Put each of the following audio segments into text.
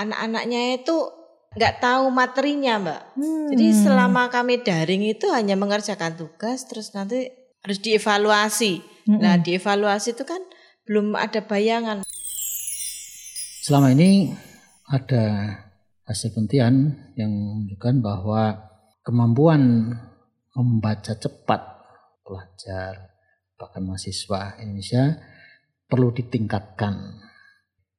anak-anaknya itu nggak tahu materinya mbak. Hmm. Jadi selama kami daring itu hanya mengerjakan tugas terus nanti harus dievaluasi. Mm-mm. Nah dievaluasi itu kan belum ada bayangan. Selama ini ada hasil penelitian yang menunjukkan bahwa kemampuan membaca cepat pelajar bahkan mahasiswa Indonesia perlu ditingkatkan.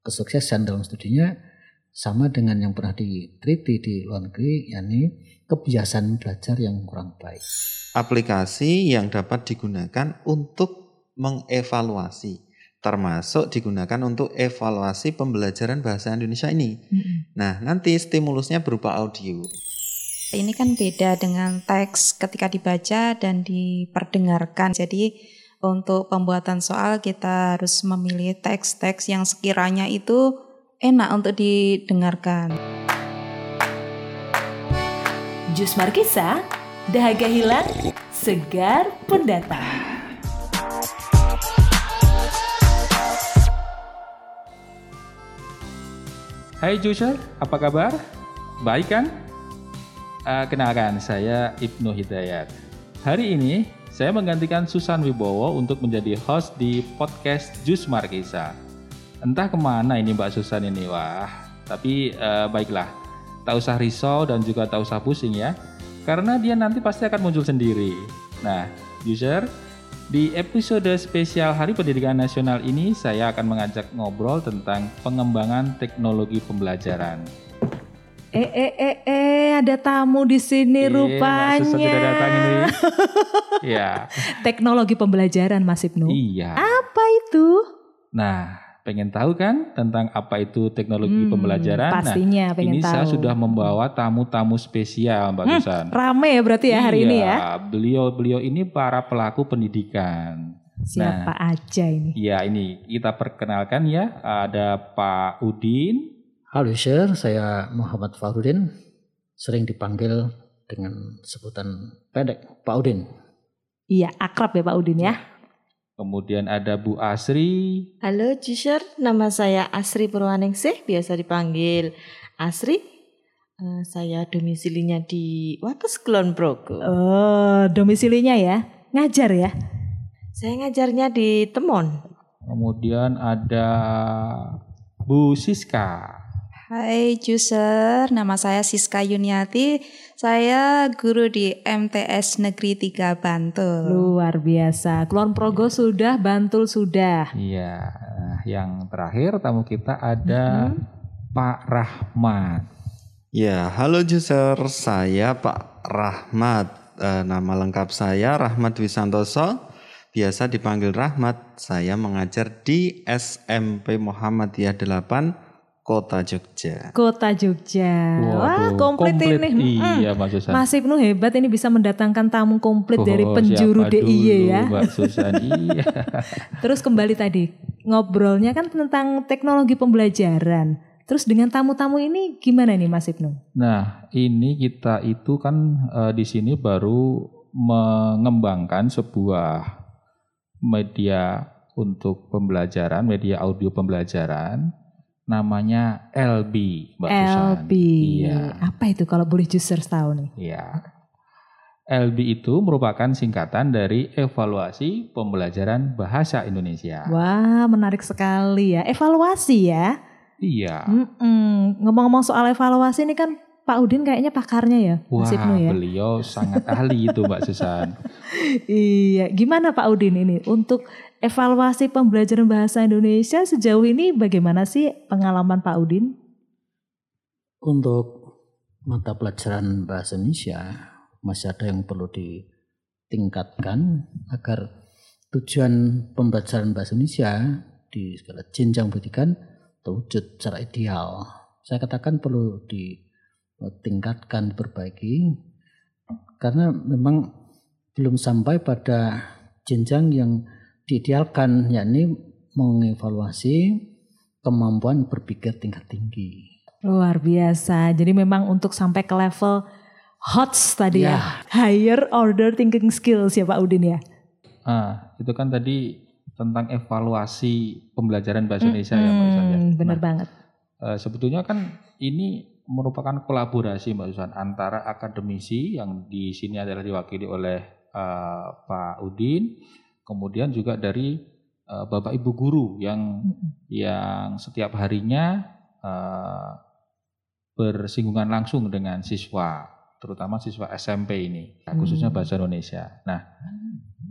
Kesuksesan dalam studinya sama dengan yang pernah diteliti di luar negeri, yakni kebiasaan belajar yang kurang baik. aplikasi yang dapat digunakan untuk mengevaluasi termasuk digunakan untuk evaluasi pembelajaran bahasa Indonesia ini. Mm-mm. Nah, nanti stimulusnya berupa audio. Ini kan beda dengan teks ketika dibaca dan diperdengarkan. Jadi untuk pembuatan soal kita harus memilih teks-teks yang sekiranya itu enak untuk didengarkan. Jus Markisa, dahaga hilang, segar pendatang. Hai Joshua, apa kabar? Baik kan? Eh, kenalkan, saya Ibnu Hidayat. Hari ini saya menggantikan Susan Wibowo untuk menjadi host di podcast Jus Markisa. Entah ke mana ini Mbak Susan ini, wah. Tapi eh, baiklah, tak usah risau dan juga tak usah pusing ya. Karena dia nanti pasti akan muncul sendiri. Nah, user, di episode spesial Hari Pendidikan Nasional ini saya akan mengajak ngobrol tentang pengembangan teknologi pembelajaran. Eh eh eh eh ada tamu di sini Mbak rupanya. Sudah datang ini. ya, Teknologi pembelajaran Mas Ibnu. iya. Apa itu? Nah, pengen tahu kan tentang apa itu teknologi Hmm, pembelajaran? Pastinya nah, pengen ini tahu. saya sudah membawa tamu-tamu spesial, Mbak Hmm, Susan. Rame ya berarti ya hari ini ya. Iya, Beliau-beliau ini para pelaku pendidikan. Siapa aja ini? Ya, ini kita perkenalkan ya. Ada Pak Udin, Halo share, saya Muhammad Farudin, sering dipanggil dengan sebutan pendek Pak Udin. Iya akrab ya Pak Udin ya. Kemudian ada Bu Asri, Halo Juser, nama saya Asri Purwaningsih, biasa dipanggil Asri. Eh, saya domisilinya di Wates Kulon Progo. Oh domisilinya ya. Ngajar ya. Saya ngajarnya di Temon. kemudian ada Bu Siska. Hai Juser, nama saya Siska Yuniati. Saya guru di MTS Negeri 3 Bantul. Luar biasa. Kulon Progo sudah, Bantul sudah. Iya, yang terakhir tamu kita ada Pak Rahmat. Ya, halo user, saya Pak Rahmat. Eh, nama lengkap saya Rahmat Wisantoso. Biasa dipanggil Rahmat. Saya mengajar di SMP Muhammadiyah 8 Kota Jogja. Kota Jogja. Wah Waduh, komplit, ini. Mm. Iya, Mbak Susan. Mas Ibnu hebat ini bisa mendatangkan tamu komplit dari Oh, penjuru siapa DIY ya. Mbak Susan. iya. Terus kembali tadi ngobrolnya kan tentang teknologi pembelajaran. Terus dengan tamu-tamu ini gimana nih Mas Ibnu? Nah, ini kita itu kan eh, di sini baru mengembangkan sebuah media untuk pembelajaran, media audio pembelajaran namanya LB, Mbak Susan. LB. Iya. Apa itu kalau boleh juicer tahu nih? Iya. LB itu merupakan singkatan dari evaluasi pembelajaran bahasa Indonesia. Wah menarik sekali ya. Evaluasi ya. Iya. Mm-mm. Ngomong-ngomong soal evaluasi ini kan Pak Udin kayaknya pakarnya ya Wah, ya. beliau sangat ahli itu Mbak Susan. Iya, gimana Pak Udin ini untuk evaluasi pembelajaran bahasa Indonesia sejauh ini bagaimana sih pengalaman Pak Udin? Untuk mata pelajaran bahasa Indonesia masih ada yang perlu ditingkatkan agar tujuan pembelajaran bahasa Indonesia di segala jenjang pendidikan terwujud secara ideal. Saya katakan perlu ditingkatkan, diperbaiki karena memang belum sampai pada jenjang yang diidealkan yakni mengevaluasi kemampuan berpikir tingkat tinggi. Luar biasa. Jadi memang untuk sampai ke level HOTS tadi ya. Higher order thinking skills ya Pak Udin ya. Ah, itu kan tadi tentang evaluasi pembelajaran bahasa Indonesia ya Mbak Susan ya. Hmm, bener Nah, banget. eh, sebetulnya kan ini merupakan kolaborasi Mbak Susan antara akademisi yang di sini adalah diwakili oleh eh, Pak Udin, kemudian juga dari eh, Bapak Ibu guru yang yang setiap harinya eh, bersinggungan langsung dengan siswa, terutama siswa SMP ini, khususnya bahasa Indonesia. Nah,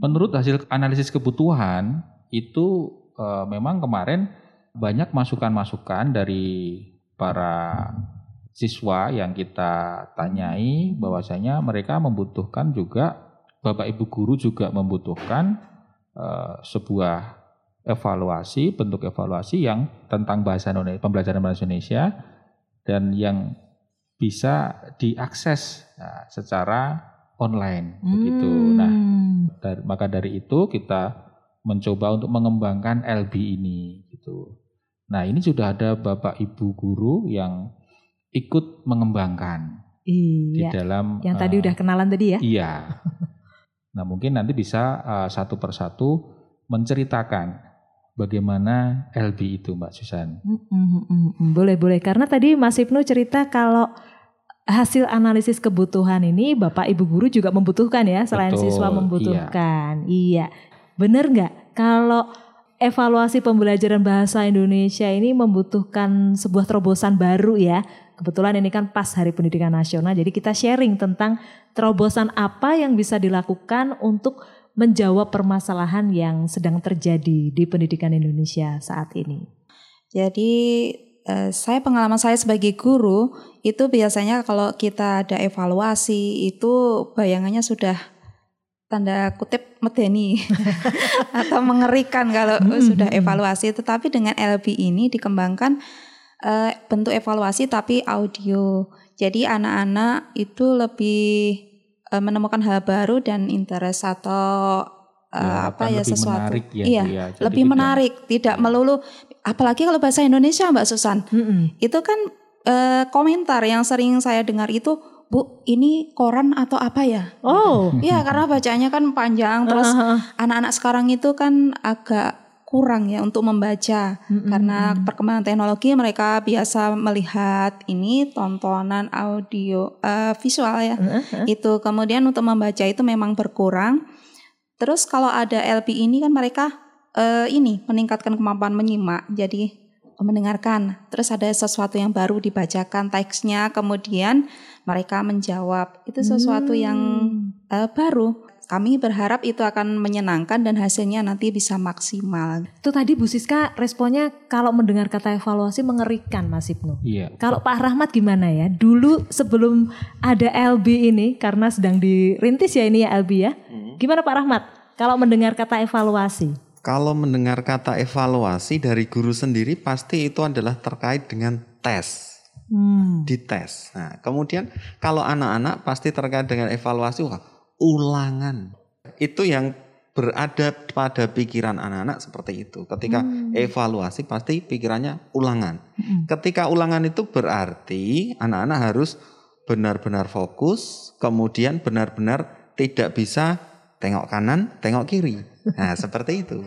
menurut hasil analisis kebutuhan itu eh, memang kemarin banyak masukan-masukan dari para siswa yang kita tanyai bahwasanya mereka membutuhkan juga Bapak Ibu guru juga membutuhkan eh, sebuah evaluasi, bentuk evaluasi yang tentang bahasa Indonesia, pembelajaran bahasa Indonesia dan yang bisa diakses nah, secara online begitu. Nah, dari- maka dari itu kita mencoba untuk mengembangkan LB ini gitu. Nah, ini sudah ada Bapak Ibu guru yang ikut mengembangkan di Iya. dalam Yang tadi eh, udah kenalan tadi ya. Iya. Nah, mungkin nanti bisa eh, satu persatu menceritakan bagaimana LB itu, Mbak Susan. Mm, mm, mm, mm. Boleh boleh karena tadi Mas Ibnu cerita kalau hasil analisis kebutuhan ini Bapak Ibu guru juga membutuhkan ya selain Betul, siswa membutuhkan. Iya. Bener nggak kalau evaluasi pembelajaran bahasa Indonesia ini membutuhkan sebuah terobosan baru ya. Kebetulan ini kan pas Hari Pendidikan Nasional jadi kita sharing tentang terobosan apa yang bisa dilakukan untuk menjawab permasalahan yang sedang terjadi di pendidikan Indonesia saat ini. Jadi eh, saya pengalaman saya sebagai guru itu biasanya kalau kita ada evaluasi itu bayangannya sudah tanda kutip medeni atau mengerikan kalau sudah evaluasi. Tetapi dengan LB ini dikembangkan eh, bentuk evaluasi tapi audio. Jadi anak-anak itu lebih eh, menemukan hal baru dan interest atau Ya, apa ya lebih sesuatu. menarik ya, iya, ya. Jadi lebih tidak- menarik, tidak melulu apalagi kalau bahasa Indonesia Mbak Susan. Mm-mm. Itu kan eh, komentar yang sering saya dengar itu, Bu, ini koran atau apa ya? Oh, Iya, karena bacanya kan panjang. Terus anak-anak sekarang itu kan agak kurang ya untuk membaca karena perkembangan teknologi mereka biasa melihat ini tontonan audio eh, visual ya. Itu kemudian untuk membaca itu memang berkurang. Terus kalau ada LP ini kan mereka eh, ini meningkatkan kemampuan menyimak. Jadi mendengarkan. Terus ada sesuatu yang baru dibacakan teksnya, kemudian mereka menjawab. Itu sesuatu yang eh, baru. Kami berharap itu akan menyenangkan dan hasilnya nanti bisa maksimal. itu tadi Bu Siska responnya kalau mendengar kata evaluasi mengerikan Mas Ibnu. Iya. Kalau Pak Rahmat gimana ya? Dulu sebelum ada LB ini karena sedang dirintis ya ini ya LB ya. Gimana Pak Rahmat? Kalau mendengar kata evaluasi. Kalau mendengar kata evaluasi dari guru sendiri pasti itu adalah terkait dengan tes. Hmm. Dites. Nah, kemudian kalau anak-anak pasti terkait dengan evaluasi, wah, ulangan. Itu yang berada pada pikiran anak-anak seperti itu. Ketika evaluasi pasti pikirannya ulangan. Ketika ulangan itu berarti anak-anak harus benar-benar fokus, kemudian benar-benar tidak bisa tengok kanan, tengok kiri. Nah, seperti itu.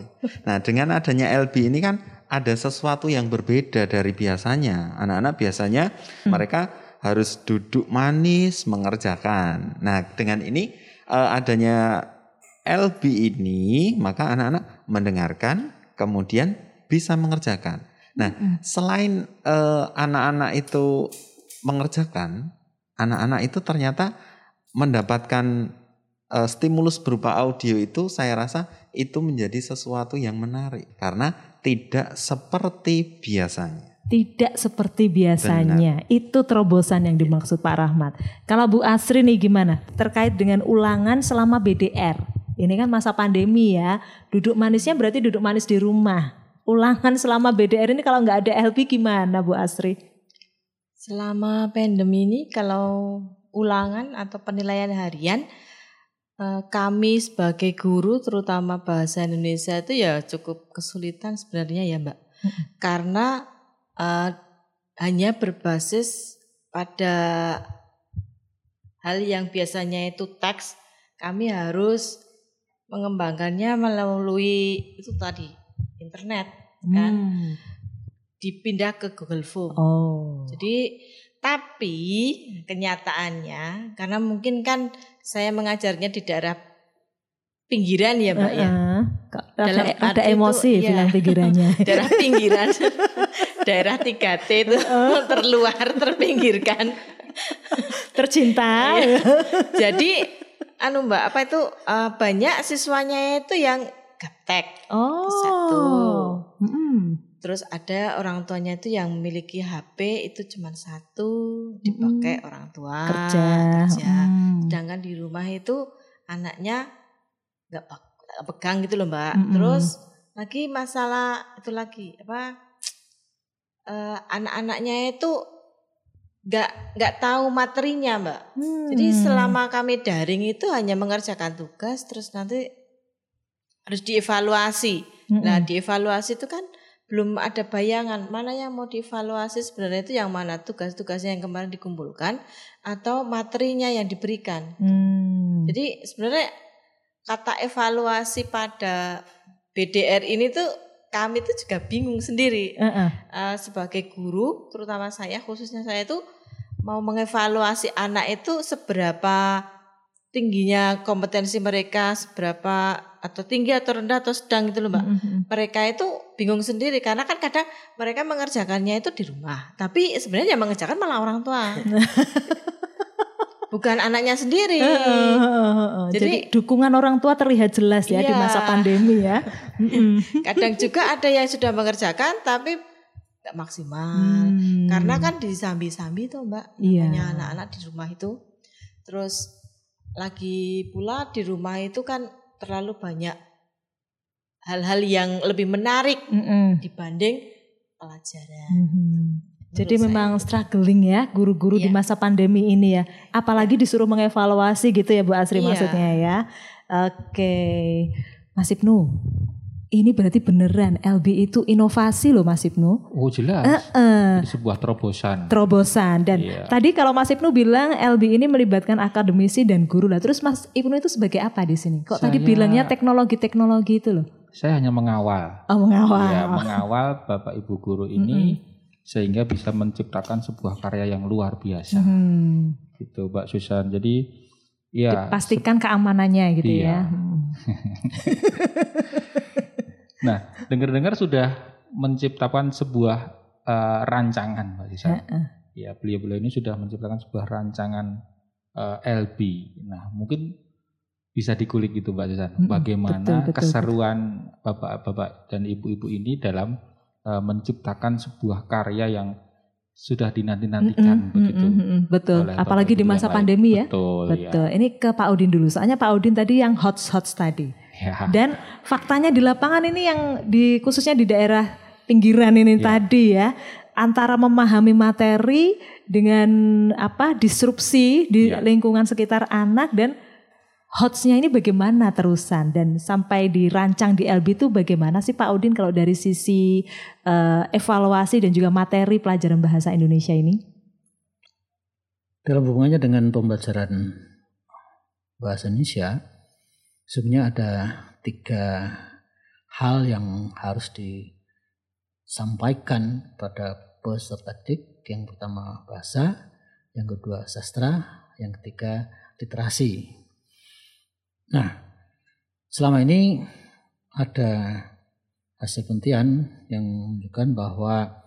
Nah, dengan adanya LB ini kan ada sesuatu yang berbeda dari biasanya. Anak-anak biasanya mereka harus duduk manis mengerjakan. Nah, dengan ini eh, adanya LB ini, maka anak-anak mendengarkan, kemudian bisa mengerjakan. Nah, selain eh, anak-anak itu mengerjakan, anak-anak itu ternyata mendapatkan eh, stimulus berupa audio itu, saya rasa itu menjadi sesuatu yang menarik karena tidak seperti biasanya. Tidak seperti biasanya. Itu terobosan yang dimaksud Pak Rahmat. Kalau Bu Asri nih gimana? Terkait dengan ulangan selama BDR. Ini kan masa pandemi ya. Duduk manisnya berarti duduk manis di rumah. Ulangan selama BDR ini kalau nggak ada LB gimana Bu Asri? Selama pandemi ini kalau ulangan atau penilaian harian eh, kami sebagai guru terutama bahasa Indonesia itu ya cukup kesulitan sebenarnya ya Mbak. Karena eh, hanya berbasis pada hal yang biasanya itu teks, kami harus mengembangkannya melalui itu tadi internet kan. Hmm. dipindah ke Google Form. Oh. Jadi tapi kenyataannya karena mungkin kan saya mengajarnya di daerah pinggiran ya Mbak ya. Heeh. Kok Ada, Dalam ada arti itu, emosi iya. bilang pikirannya. Daerah pinggiran. daerah 3T itu terluar, terpinggirkan. Tercinta. Iya. Jadi anu Mbak, apa itu eh, banyak siswanya itu yang gaptek. Oh. Satu. Mm-mm. Terus ada orang tuanya itu yang memiliki HP itu cuma satu dipakai orang tua Kerja. kerja. Mm. Sedangkan di rumah itu anaknya nggak pegang gitu loh mbak. Mm-mm. Terus lagi masalah itu lagi apa? Eh, anak-anaknya itu nggak nggak tahu materinya mbak. Jadi Hmm. selama kami daring itu hanya mengerjakan tugas, terus nanti harus dievaluasi. Mm-mm. Nah, dievaluasi itu kan belum ada bayangan mana yang mau dievaluasi sebenarnya itu yang mana tugas-tugasnya yang kemarin dikumpulkan atau materinya yang diberikan. Hmm. Jadi sebenarnya kata evaluasi pada BDR ini tuh kami tuh juga bingung sendiri Heeh. Eh, sebagai guru, terutama saya khususnya saya itu mau mengevaluasi anak itu seberapa tingginya kompetensi mereka, seberapa atau tinggi atau rendah atau sedang gitu loh mbak. Mm-mm. Mereka itu bingung sendiri karena kan kadang mereka mengerjakannya itu di rumah, tapi sebenarnya yang mengerjakan malah orang tua, bukan anaknya sendiri. Heeh, heeh, heeh. Jadi, Jadi- dukungan orang tua terlihat jelas ya di Iya. masa pandemi ya. Kadang juga ada yang sudah mengerjakan tapi nggak maksimal. Hmm. Karena kan disambi-sambi tuh Mbak, Iya. namanya anak-anak di rumah itu. Terus lagi pula di rumah itu kan terlalu banyak hal-hal yang lebih menarik Mm-mm. dibanding pelajaran. Mhm. Jadi Menurut memang struggling ya guru-guru di Iya. masa pandemi ini ya. Apalagi disuruh mengevaluasi gitu ya Bu Asri Iya. maksudnya ya. Oke. Mas Ibnu. Ini berarti beneran LB itu inovasi loh Mas Ibnu. Oh jelas. Heeh. Ini sebuah terobosan. terobosan dan Iya. tadi kalau Mas Ibnu bilang LB ini melibatkan akademisi dan guru lah terus Mas Ibnu itu sebagai apa di sini kok tadi Saya- bilangnya teknologi-teknologi itu loh Saya hanya mengawal. oh mengawal Ya, mengawal Bapak Ibu guru ini sehingga bisa menciptakan sebuah karya yang luar biasa. Hmm. Gitu, Mbak Susan. Jadi ya pastikan keamanannya gitu Iya. ya Hmm. Nah, dengar-dengar sudah menciptakan sebuah eh, rancangan, Mbak Susan. Heeh. Ya, beliau-beliau ini sudah menciptakan sebuah rancangan eh, LB. Nah, mungkin bisa dikulik gitu, Mbak Susan. Bagaimana betul, betul, keseruan bapak-bapak dan ibu-ibu ini dalam eh, menciptakan sebuah karya yang sudah dinanti-nantikan Mm-mm, begitu. mm-mm, mm-mm, betul apalagi di masa lain. pandemi ya Betul, betul ini ke Pak Udin dulu soalnya Pak Udin tadi yang hot hot tadi ya. Ya. Dan faktanya di lapangan ini yang di khususnya di daerah pinggiran ini Ya. tadi ya antara memahami materi dengan apa disrupsi di Ya. lingkungan sekitar anak dan hotsnya ini bagaimana terusan dan sampai dirancang di LB itu bagaimana sih Pak Udin kalau dari sisi eh, evaluasi dan juga materi pelajaran bahasa Indonesia ini? Dalam hubungannya dengan pembelajaran bahasa Indonesia, sebenarnya ada tiga hal yang harus disampaikan pada peserta didik. Yang pertama bahasa, yang kedua sastra, yang ketiga literasi. Nah, selama ini ada hasil penelitian yang menunjukkan bahwa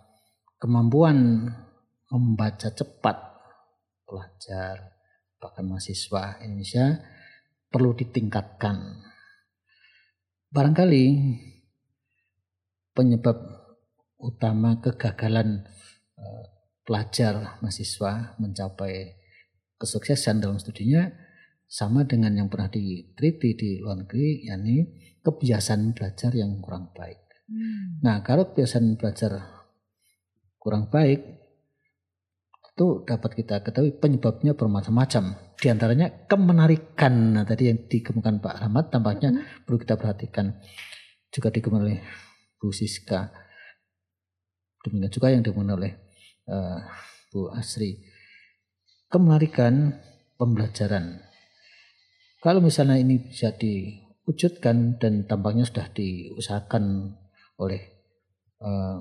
kemampuan membaca cepat pelajar bahkan mahasiswa Indonesia perlu ditingkatkan. Barangkali penyebab utama kegagalan eh, pelajar mahasiswa mencapai kesuksesan dalam studinya sama dengan yang pernah diteliti di luar negeri, yakni kebiasaan belajar yang kurang baik. Nah, kalau kebiasaan belajar kurang baik, itu dapat kita ketahui penyebabnya bermacam-macam. Di antaranya kemenarikan. Nah, tadi yang dikemukakan Pak Rahmat tampaknya perlu kita perhatikan. Juga dikemukakan oleh Bu Siska. Demikian juga yang dikemukakan oleh eh, Bu Asri. Kemenarikan pembelajaran. Kalau misalnya ini bisa diwujudkan dan tampaknya sudah diusahakan oleh eh,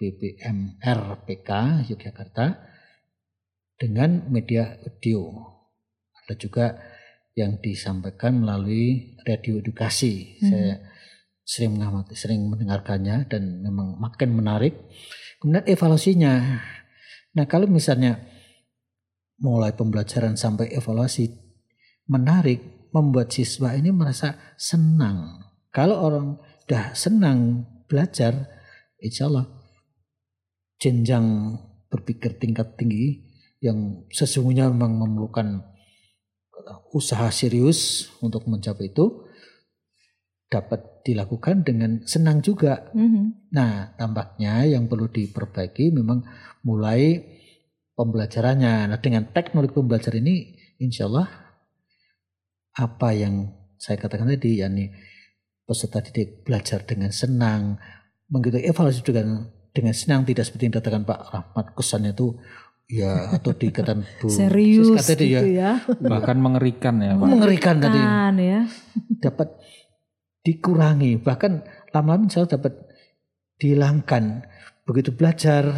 BBM RPK Yogyakarta dengan media audio. Ada juga yang disampaikan melalui radio edukasi. Hmm. Saya sering mengamati, sering mendengarkannya dan memang makin menarik. Kemudian evaluasinya. Nah, kalau misalnya mulai pembelajaran sampai evaluasi menarik, membuat siswa ini merasa senang. Kalau orang udah senang belajar, insya Allah jenjang berpikir tingkat tinggi yang sesungguhnya memang memerlukan usaha serius untuk mencapai itu dapat dilakukan dengan senang juga. Mhm. Nah, tampaknya yang perlu diperbaiki memang mulai pembelajarannya. Nah, dengan teknologi pembelajaran ini, insya Allah apa yang saya katakan tadi, yakni peserta didik belajar dengan senang, mengikuti evaluasi dengan dengan senang, tidak seperti yang dikatakan Pak Rahmat kesannya itu ya atau dikatakan Bu Serius Siska tadi gitu ya. Bahkan mengerikan ya Pak. mengerikan tadi ya. dapat dikurangi bahkan lama-lama Allah dapat dihilangkan begitu belajar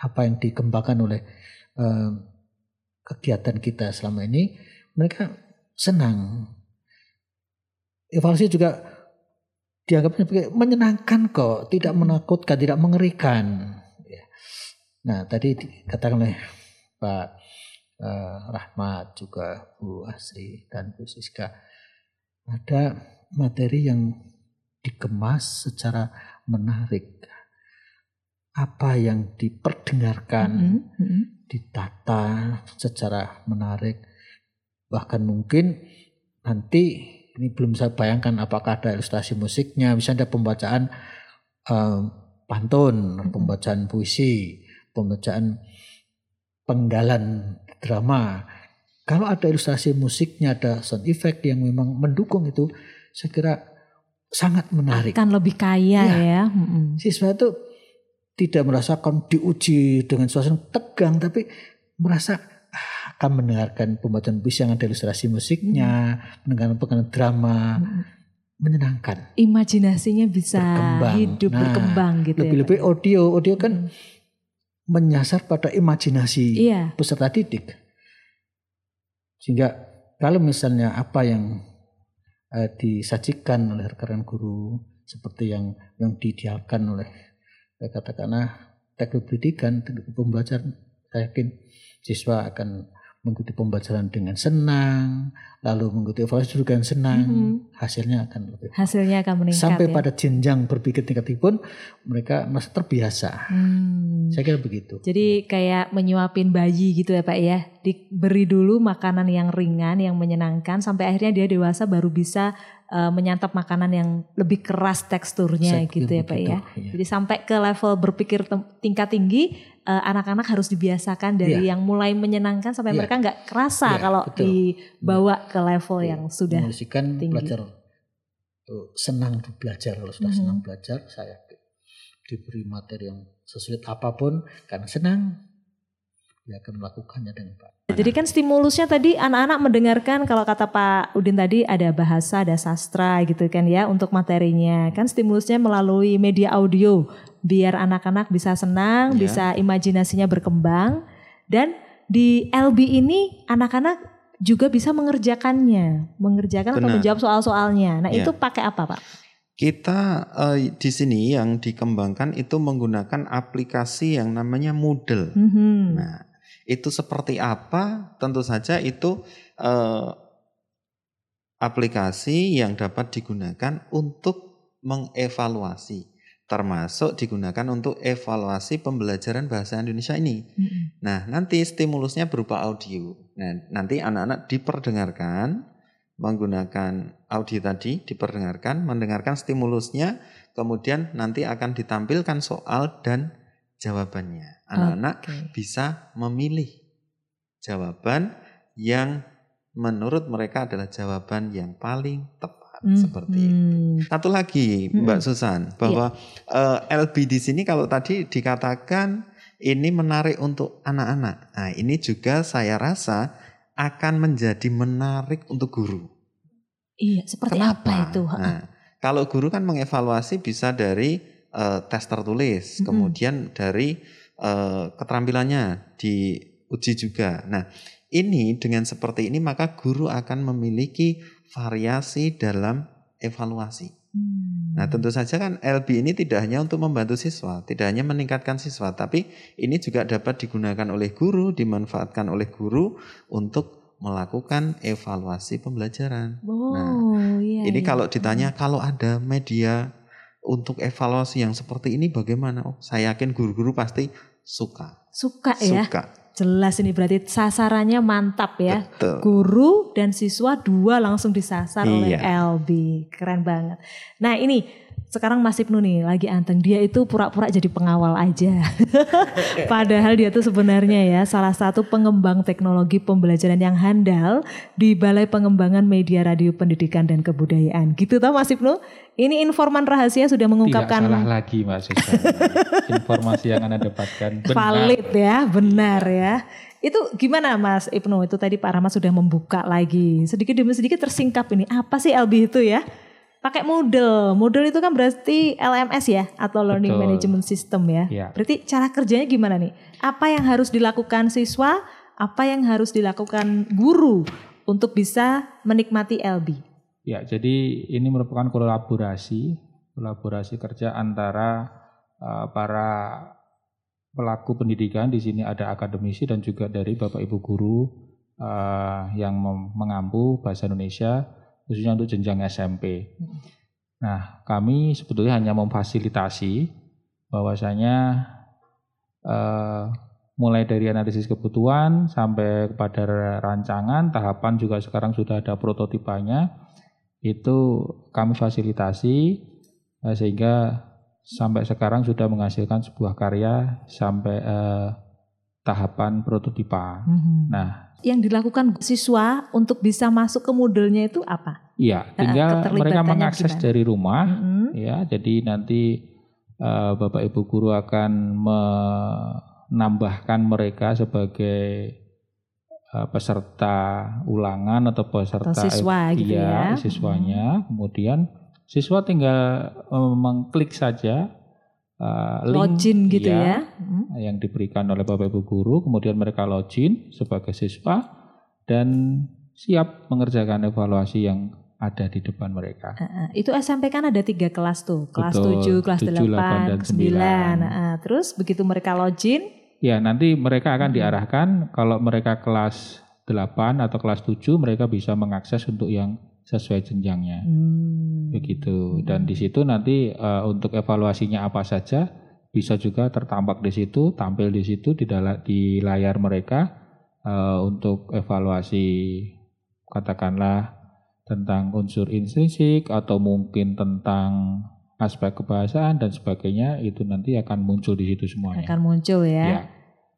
apa yang dikembangkan oleh eh, kegiatan kita selama ini mereka senang evaluasi juga dianggapnya sebagai menyenangkan kok tidak menakutkan tidak mengerikan Ya. nah tadi dikatakan oleh Pak eh, Rahmat juga Bu Asri dan Bu Siska ada materi yang dikemas secara menarik. Apa yang diperdengarkan, Mhm, mhm. ditata secara menarik. Bahkan mungkin nanti ini belum saya bayangkan apakah ada ilustrasi musiknya, bisa ada pembacaan eh, pantun, pembacaan puisi, pembacaan penggalan drama. Kalau ada ilustrasi musiknya, ada sound effect yang memang mendukung itu, saya kira sangat menarik. Akan lebih kaya Iya. ya. Mhm. Siswa itu tidak merasakan diuji dengan suasana tegang, tapi merasa akan mendengarkan pembacaan puisi yang ada ilustrasi musiknya, mendengarkan penggalan drama, Mhm. menyenangkan. Imajinasinya bisa Berkembang. hidup Nah, berkembang gitu Lebih-lebih ya. Audio, audio kan menyasar pada imajinasi Iya. peserta didik. Sehingga kalau misalnya apa yang eh, disajikan oleh rekan guru seperti yang yang diidealkan oleh eh, katakanlah teknik pendidikan, teknik pembelajaran, saya yakin siswa akan mengikuti pembelajaran dengan senang, lalu mengikuti evaluasi juga dengan senang, Mhm. hasilnya akan lebih Hasilnya akan meningkat sampai ya. pada jenjang berpikir tingkat pun mereka merasa terbiasa. Hmm. Saya kira begitu. Jadi kayak menyuapin bayi gitu ya Pak ya. Diberi dulu makanan yang ringan, yang menyenangkan sampai akhirnya dia dewasa baru bisa eh, menyantap makanan yang lebih keras teksturnya Saya gitu ya Pak ya. iya. Jadi sampai ke level berpikir tingkat tinggi eh, anak-anak harus dibiasakan dari yang mulai menyenangkan sampai Iya. mereka nggak kerasa Iya, kalau betul. dibawa ke level Iya, yang sudah Memulsikan tinggi. belajar tuh, senang tuh belajar kalau sudah Mhm. senang belajar saya diberi materi yang sesulit apa pun karena senang dia akan melakukannya dengan baik. Jadi kan stimulusnya tadi anak-anak mendengarkan kalau kata Pak Udin tadi ada bahasa, ada sastra gitu kan ya untuk materinya. Kan stimulusnya melalui media audio biar anak-anak bisa senang, Ya. bisa imajinasinya berkembang dan di LB ini anak-anak juga bisa mengerjakannya, mengerjakan atau Benar. menjawab soal-soalnya. Nah, Ya. itu pakai apa, Pak? Kita eh, di sini yang dikembangkan itu menggunakan aplikasi yang namanya Moodle. Mhm. Nah, itu seperti apa? Tentu saja itu eh, aplikasi yang dapat digunakan untuk mengevaluasi, termasuk digunakan untuk evaluasi pembelajaran bahasa Indonesia ini. Mhm. Nah, nanti stimulusnya berupa audio. Nah, nanti anak-anak diperdengarkan menggunakan audio tadi, diperdengarkan, mendengarkan stimulusnya, kemudian nanti akan ditampilkan soal dan jawabannya. Anak-anak Oke. bisa memilih jawaban yang menurut mereka adalah jawaban yang paling tepat seperti itu. Satu lagi Mbak Susan bahwa eh, LB di sini kalau tadi dikatakan ini menarik untuk anak-anak. Nah, ini juga saya rasa akan menjadi menarik untuk guru. Iya, seperti apa itu? Nah, kalau guru kan mengevaluasi bisa dari eh, tes tertulis, kemudian dari eh, keterampilannya diuji juga. Nah, ini dengan seperti ini maka guru akan memiliki variasi dalam evaluasi. Nah, tentu saja kan LB ini tidak hanya untuk membantu siswa, tidak hanya meningkatkan siswa, tapi ini juga dapat digunakan oleh guru, dimanfaatkan oleh guru untuk melakukan evaluasi pembelajaran. Oh, Nah, iya. Ini iya. kalau ditanya kalau ada media untuk evaluasi yang seperti ini bagaimana? Oh, saya yakin guru-guru pasti suka. suka ya. Suka. Jelas ini berarti sasarannya mantap ya. Betul. Guru dan siswa dua langsung disasar oleh Iya. LB. Keren banget. Nah ini sekarang Mas Ibnu nih lagi anteng. Dia itu pura-pura jadi pengawal aja. Padahal dia tuh sebenarnya ya salah satu pengembang teknologi pembelajaran yang handal di Balai Pengembangan Media Radio Pendidikan dan Kebudayaan. Gitu tau Mas Ibnu? Ini informan rahasia sudah Tidak mengungkapkan salah lagi Mas Susan. Informasi yang Anda dapatkan benar. valid ya, benar ya. Itu gimana Mas Ibnu? Itu tadi Pak Rahmat sudah membuka lagi. Sedikit demi sedikit tersingkap ini. Apa sih LB itu ya? Pakai Moodle. Moodle itu kan berarti LMS ya atau Learning Betul. Management System ya. Ya. Berarti cara kerjanya gimana nih? Apa yang harus dilakukan siswa? Apa yang harus dilakukan guru untuk bisa menikmati LB? Ya, jadi ini merupakan kolaborasi, kolaborasi kerja antara uh, para pelaku pendidikan. Di sini ada akademisi dan juga dari Bapak Ibu guru uh, yang mengampu bahasa Indonesia khususnya untuk jenjang SMP. Nah, kami sebetulnya hanya memfasilitasi bahwasanya uh, mulai dari analisis kebutuhan sampai kepada rancangan, tahapan juga sekarang sudah ada prototipanya itu kami fasilitasi eh, sehingga sampai sekarang sudah menghasilkan sebuah karya sampai eh, tahapan prototipa. Nah, yang dilakukan siswa untuk bisa masuk ke Moodle-nya itu apa? iya, tinggal keterlibatannya mereka mengakses gimana? dari rumah, Mm-mm. ya. Jadi nanti eh, Bapak Ibu guru akan menambahkan mereka sebagai eh, peserta ulangan atau peserta Atau siswa gitu iya, ya. siswanya. Kemudian siswa tinggal eh, mengklik saja eh, link Login gitu iya, ya. Mm. yang diberikan oleh Bapak Ibu guru, kemudian mereka login sebagai siswa dan siap mengerjakan evaluasi yang ada di depan mereka. Heeh, itu SMP kan ada tiga kelas tuh, kelas Betul, 7, kelas 7, 8, 8, dan 9. Heeh, terus begitu mereka login, Ya, nanti mereka akan Hmm. diarahkan kalau mereka kelas 8 atau kelas 7 mereka bisa mengakses untuk yang sesuai jenjangnya. hmm, Begitu. Dan di situ nanti eh, untuk evaluasinya apa saja bisa juga tertampak di situ, tampil di situ di dala- di layar mereka eh, untuk evaluasi katakanlah tentang unsur intrinsik atau mungkin tentang aspek kebahasaan dan sebagainya itu nanti akan muncul di situ semuanya. akan muncul ya. Ya.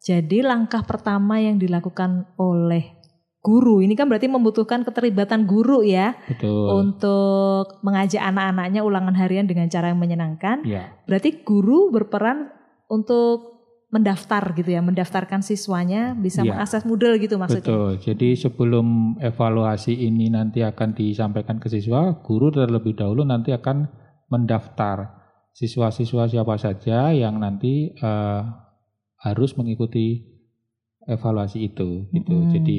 Jadi langkah pertama yang dilakukan oleh guru ini kan berarti membutuhkan keterlibatan guru ya Betul. untuk mengajak anak-anaknya ulangan harian dengan cara yang menyenangkan. Ya, Berarti guru berperan untuk mendaftar gitu ya, mendaftarkan siswanya bisa Iya. mengakses Moodle gitu maksudnya. betul. Jadi sebelum evaluasi ini nanti akan disampaikan ke siswa, guru terlebih dahulu nanti akan mendaftar siswa-siswa siapa saja yang nanti eh, harus mengikuti evaluasi itu. Gitu. Mm-mm. Jadi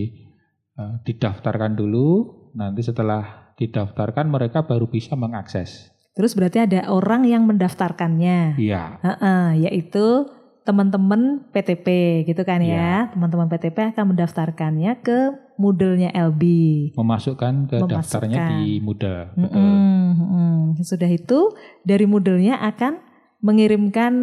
didaftarkan dulu, nanti setelah didaftarkan mereka baru bisa mengakses. Terus berarti ada orang yang mendaftarkannya. Iya, Heeh, yaitu teman-teman PTP gitu kan Iya. ya. Teman-teman PTP akan mendaftarkannya ke Moodle-nya LB. memasukkan ke daftarnya Memasukkan. di Moodle. Betul. Mm-mm, mm-mm. Sudah itu dari Moodle-nya akan mengirimkan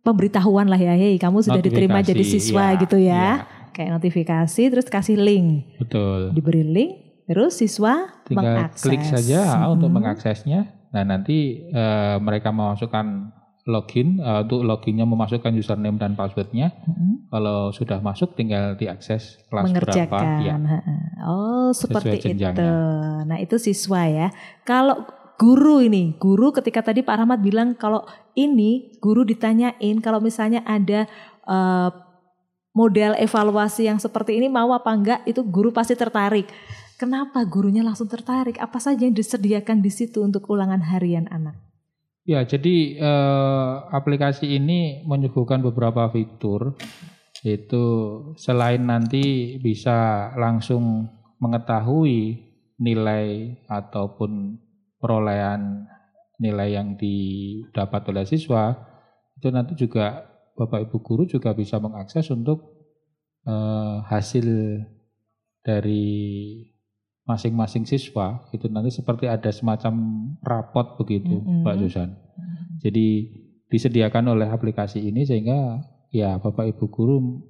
pemberitahuan lah ya, hey kamu sudah diterima jadi siswa iya, gitu ya. iya. Kayak notifikasi terus kasih link. Betul. Diberi link terus siswa tinggal mengakses. klik saja ah, untuk Mm-mm. mengaksesnya. Nah nanti eh, mereka memasukkan login eh, untuk loginnya memasukkan username dan passwordnya. Mm-mm. Kalau sudah masuk tinggal diakses kelas mengerjakan. berapa. Ya. Oh, seperti itu. Nah, itu siswa ya. Kalau guru ini, guru ketika tadi Pak Rahmat bilang kalau ini guru ditanyain kalau misalnya ada eh, model evaluasi yang seperti ini mau apa enggak, itu guru pasti tertarik. Kenapa gurunya langsung tertarik? Apa saja yang disediakan di situ untuk ulangan harian anak? Ya, jadi eh, aplikasi ini menyuguhkan beberapa fitur, yaitu selain nanti bisa langsung mengetahui nilai ataupun perolehan nilai yang didapat oleh siswa, itu nanti juga Bapak Ibu guru juga bisa mengakses untuk eh, hasil dari masing-masing siswa itu nanti seperti ada semacam rapot begitu Mm-mm. Mbak Susan. Jadi disediakan oleh aplikasi ini sehingga ya Bapak Ibu guru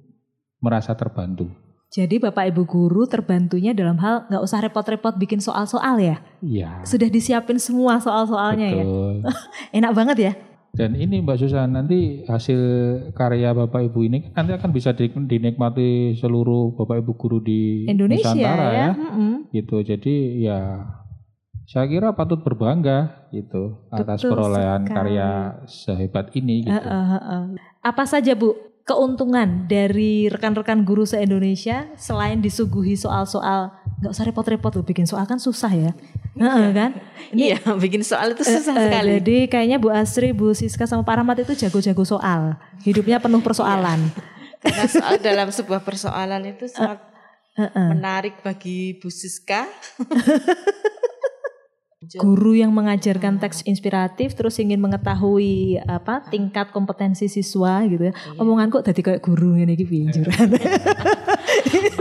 merasa terbantu. Jadi Bapak Ibu guru terbantunya dalam hal nggak usah repot-repot bikin soal-soal ya. Iya. Sudah disiapin semua soal-soalnya ya. Enak banget ya. Dan ini Mbak Susan nanti hasil karya Bapak Ibu ini nanti akan bisa di- dinikmati seluruh Bapak Ibu guru di Indonesia Nusantara ya. ya. Mm-mm. Gitu. Jadi ya saya kira patut berbangga gitu atas Betul perolehan sekali. karya sehebat ini gitu. Heeh, heeh. Apa saja Bu keuntungan dari rekan-rekan guru se-Indonesia selain disuguhi soal-soal nggak usah repot-repot loh bikin soal kan susah ya. Heeh, kan? Iya, bikin soal itu susah Eh, eh, sekali. Jadi kayaknya Bu Asri, Bu Siska sama Pak Rahmat itu jago-jago soal. Hidupnya penuh persoalan. Karena soal dalam sebuah persoalan itu sangat Heeh. menarik bagi Bu Siska. Guru yang mengajarkan teks inspiratif terus ingin mengetahui apa tingkat kompetensi siswa gitu ya. Omongan kok tadi kayak guru ini iki juran.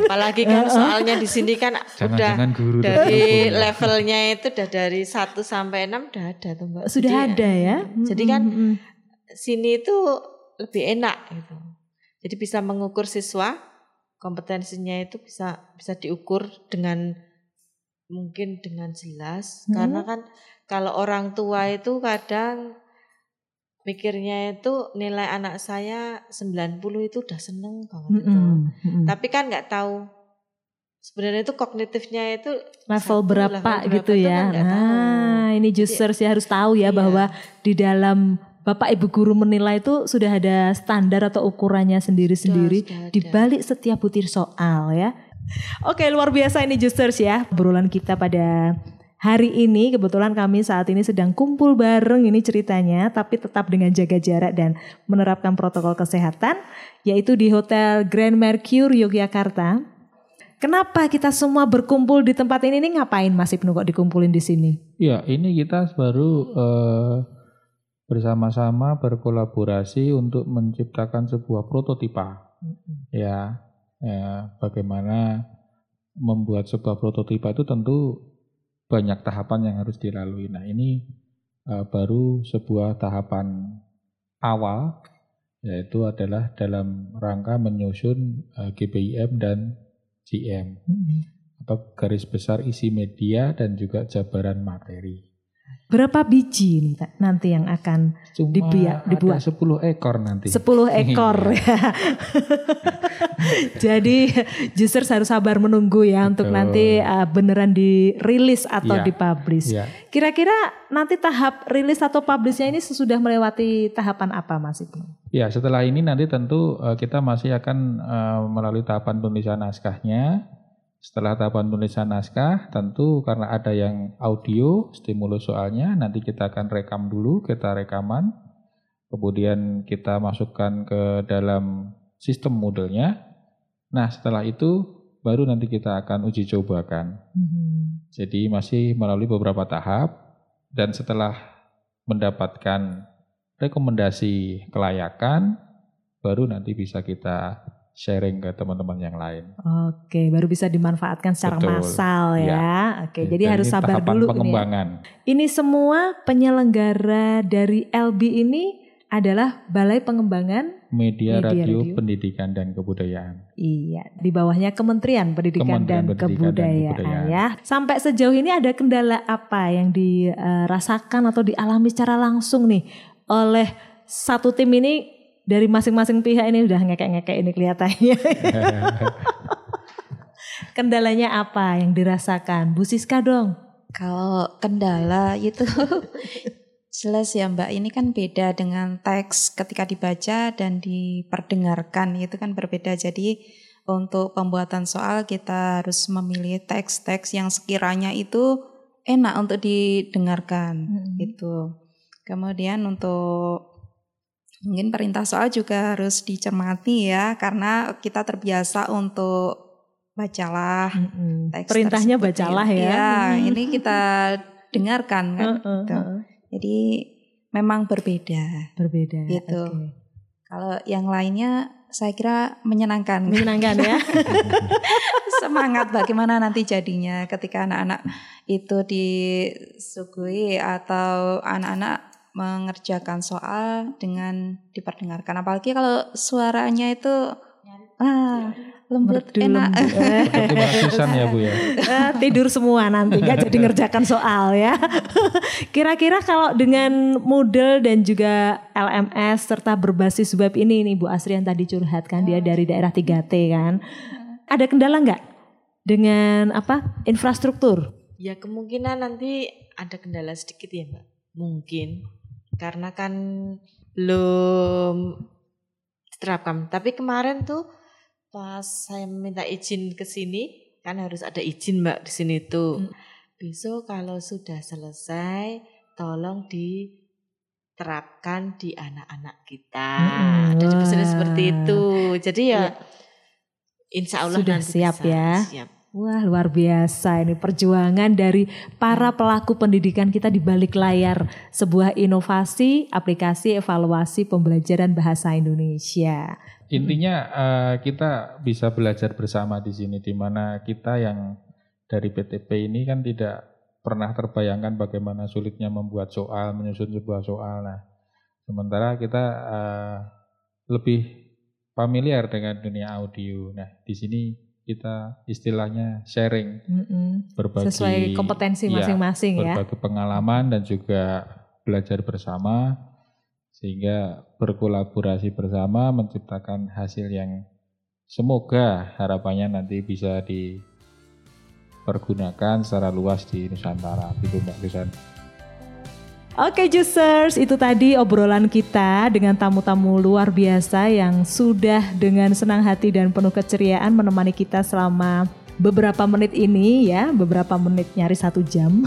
Apalagi kan soalnya di sini kan udah Jangan-jangan guru dari guru. levelnya itu udah dari 1 sampai 6 udah ada tuh Mbak. Sudah Jadi, ada ya. Jadi kan Mm-mm. sini itu lebih enak gitu. Jadi bisa mengukur siswa kompetensinya itu bisa bisa diukur dengan mungkin dengan jelas Hmm. karena kan kalau orang tua itu kadang mikirnya itu nilai anak saya 90 itu udah seneng banget itu. Mm-mm. Mm-mm. Tapi kan nggak tahu sebenarnya itu kognitifnya itu level satu, berapa level gitu berapa ya. kan. Nah, ini users ya harus tahu ya Iya. bahwa di dalam Bapak Ibu guru menilai itu sudah ada standar atau ukurannya sendiri-sendiri di balik setiap butir soal ya. Oke, luar biasa ini Justers ya. Obrolan kita pada hari ini kebetulan kami saat ini sedang kumpul bareng ini ceritanya tapi tetap dengan jaga jarak dan menerapkan protokol kesehatan yaitu di Hotel Grand Mercure Yogyakarta. Kenapa kita semua berkumpul di tempat ini? Ini ngapain Mas Ibnu kok dikumpulin di sini? Ya, ini kita baru eh, bersama-sama berkolaborasi untuk menciptakan sebuah prototipa. Ya, ya, bagaimana membuat sebuah prototipa itu tentu banyak tahapan yang harus dilalui. Nah, ini eh, baru sebuah tahapan awal yaitu adalah dalam rangka menyusun eh, GBIM dan GM atau garis besar isi media dan juga jabaran materi. Berapa biji nih nanti yang akan Cuma Dibiak- dibuat. ada 10 ekor nanti. 10 ekor ya. Jadi users harus sabar menunggu ya untuk Betul. nanti uh, beneran dirilis atau Iya. dipublish. Ya, Kira-kira nanti tahap rilis atau publishnya ini sesudah melewati tahapan apa Mas Ibnu? ya setelah ini nanti tentu eh, kita masih akan eh, melalui tahapan penulisan naskahnya. Setelah tahapan penulisan naskah, tentu karena ada yang audio, stimulus soalnya, nanti kita akan rekam dulu, kita rekaman. Kemudian kita masukkan ke dalam sistem modelnya. Nah setelah itu baru nanti kita akan uji cobakan. Jadi masih melalui beberapa tahap dan setelah mendapatkan rekomendasi kelayakan baru nanti bisa kita sharing ke teman-teman yang lain. Oke, baru bisa dimanfaatkan secara Betul. massal ya. Ya. Oke, Ya, jadi dan harus ini sabar dulu ini. pengembangan. Ini semua penyelenggara dari LB ini adalah Balai Pengembangan Media, Media radio, radio. pendidikan dan kebudayaan. Iya, di bawahnya Kementerian Pendidikan Kementerian dan Pendidikan dan Kebudayaan, Kebudayaan. ya. Sampai sejauh ini ada kendala apa yang dirasakan atau dialami secara langsung nih oleh satu tim ini dari masing-masing pihak ini udah ngekek-ngekek ini kelihatannya. Kendalanya apa yang dirasakan? Bu Siska dong. Kalau kendala itu jelas ya Mbak, ini kan beda dengan teks ketika dibaca dan diperdengarkan itu kan berbeda. Jadi untuk pembuatan soal kita harus memilih teks-teks yang sekiranya itu enak untuk didengarkan Hmm. gitu. Kemudian untuk mungkin perintah soal juga harus dicermati ya karena kita terbiasa untuk bacalah Mm-mm. teks Perintahnya tersebut bacalah ya. Iya, Mm. ini kita dengarkan kan. Gitu. heeh. Jadi memang berbeda. Berbeda. Gitu. oke. Kalau yang lainnya saya kira menyenangkan. Menyenangkan ya. Semangat bagaimana nanti jadinya ketika anak-anak itu disuguhi atau anak-anak mengerjakan soal dengan diperdengarkan. Apalagi kalau suaranya itu ah, lembut Merdu, enak. lembut. Susan ya Bu ya. Eh, tidur semua nanti nggak jadi ngerjakan soal ya. Kira-kira kalau dengan Moodle dan juga LMS serta berbasis web ini nih Bu Asri yang tadi curhat kan dia dari daerah 3T kan. Ada kendala nggak dengan apa infrastruktur? Ya kemungkinan nanti ada kendala sedikit ya Mbak. Mungkin. Karena kan belum diterapkan. Tapi kemarin tuh pas saya minta izin ke sini, kan harus ada izin Mbak di sini tuh. Besok kalau sudah selesai, tolong diterapkan di anak-anak kita. Hmm, Ada di pesannya seperti itu. Jadi ya, Ya. insya Allah Sudah nanti siap bisa. ya. Siap. Wah luar biasa ini perjuangan dari para pelaku pendidikan kita di balik layar sebuah inovasi aplikasi evaluasi pembelajaran bahasa Indonesia. Intinya eh, kita bisa belajar bersama di sini di mana kita yang dari PTP ini kan tidak pernah terbayangkan bagaimana sulitnya membuat soal, menyusun sebuah soal. Nah, sementara kita eh, lebih familiar dengan dunia audio. Nah, di sini kita istilahnya sharing Mm-mm. berbagi Sesuai kompetensi Iya, masing-masing ya. berbagi pengalaman dan juga belajar bersama sehingga berkolaborasi bersama menciptakan hasil yang semoga harapannya nanti bisa dipergunakan secara luas di Nusantara gitu Mbak Susan. Oke Juicers, itu tadi obrolan kita dengan tamu-tamu luar biasa yang sudah dengan senang hati dan penuh keceriaan menemani kita selama beberapa menit ini ya, beberapa menit nyaris satu jam.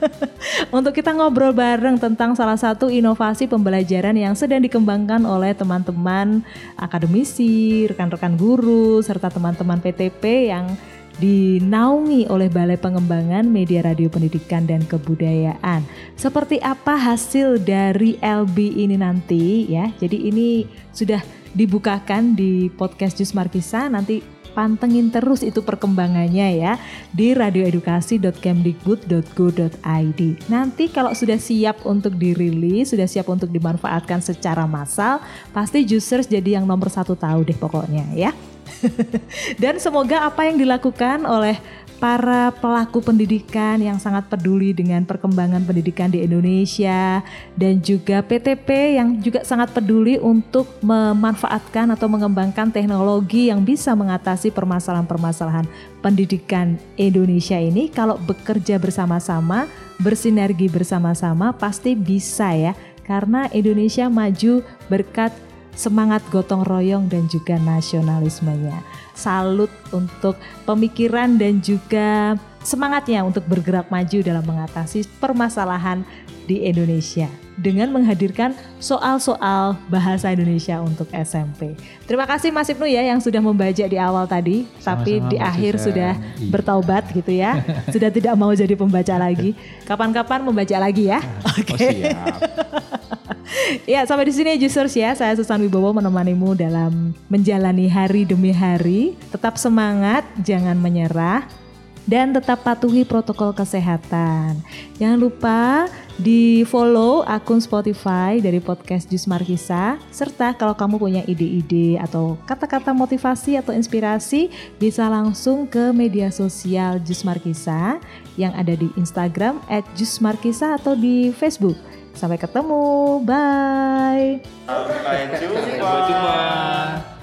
Untuk kita ngobrol bareng tentang salah satu inovasi pembelajaran yang sedang dikembangkan oleh teman-teman akademisi, rekan-rekan guru, serta teman-teman PTP yang dinaungi oleh Balai Pengembangan Media Radio Pendidikan dan Kebudayaan. Seperti apa hasil dari LB ini nanti ya. Jadi ini sudah dibukakan di podcast Jus Markisa nanti pantengin terus itu perkembangannya ya di radioedukasi.kemdikbud.go.id. Nanti kalau sudah siap untuk dirilis, sudah siap untuk dimanfaatkan secara massal, pasti Jusers jadi yang nomor satu tahu deh pokoknya ya. Dan semoga apa yang dilakukan oleh para pelaku pendidikan yang sangat peduli dengan perkembangan pendidikan di Indonesia dan juga PTP yang juga sangat peduli untuk memanfaatkan atau mengembangkan teknologi yang bisa mengatasi permasalahan-permasalahan pendidikan Indonesia ini. Kalau bekerja bersama-sama, bersinergi bersama-sama pasti bisa ya. Karena Indonesia maju berkat semangat gotong royong dan juga nasionalismenya. Salut untuk pemikiran dan juga semangatnya untuk bergerak maju dalam mengatasi permasalahan di Indonesia dengan menghadirkan soal-soal bahasa Indonesia untuk SMP. Terima kasih Mas Ibnu ya yang sudah membaca di awal tadi, tapi Sama-sama, di Mbak akhir Susan. sudah Iya. bertaubat gitu ya. sudah tidak mau jadi pembaca lagi. Kapan-kapan membaca lagi ya. Oh siap. Ya sampai di sini Jusers ya. Saya Susan Wibowo menemanimu dalam menjalani hari demi hari. Tetap semangat jangan menyerah dan tetap patuhi protokol kesehatan. Jangan lupa di follow akun Spotify dari podcast Jus Markisa Serta kalau kamu punya ide-ide atau kata-kata motivasi atau inspirasi Bisa langsung ke media sosial Jus Markisa Yang ada di Instagram at Jus Markisa atau di Facebook Sampai ketemu. Bye. Sampai jumpa.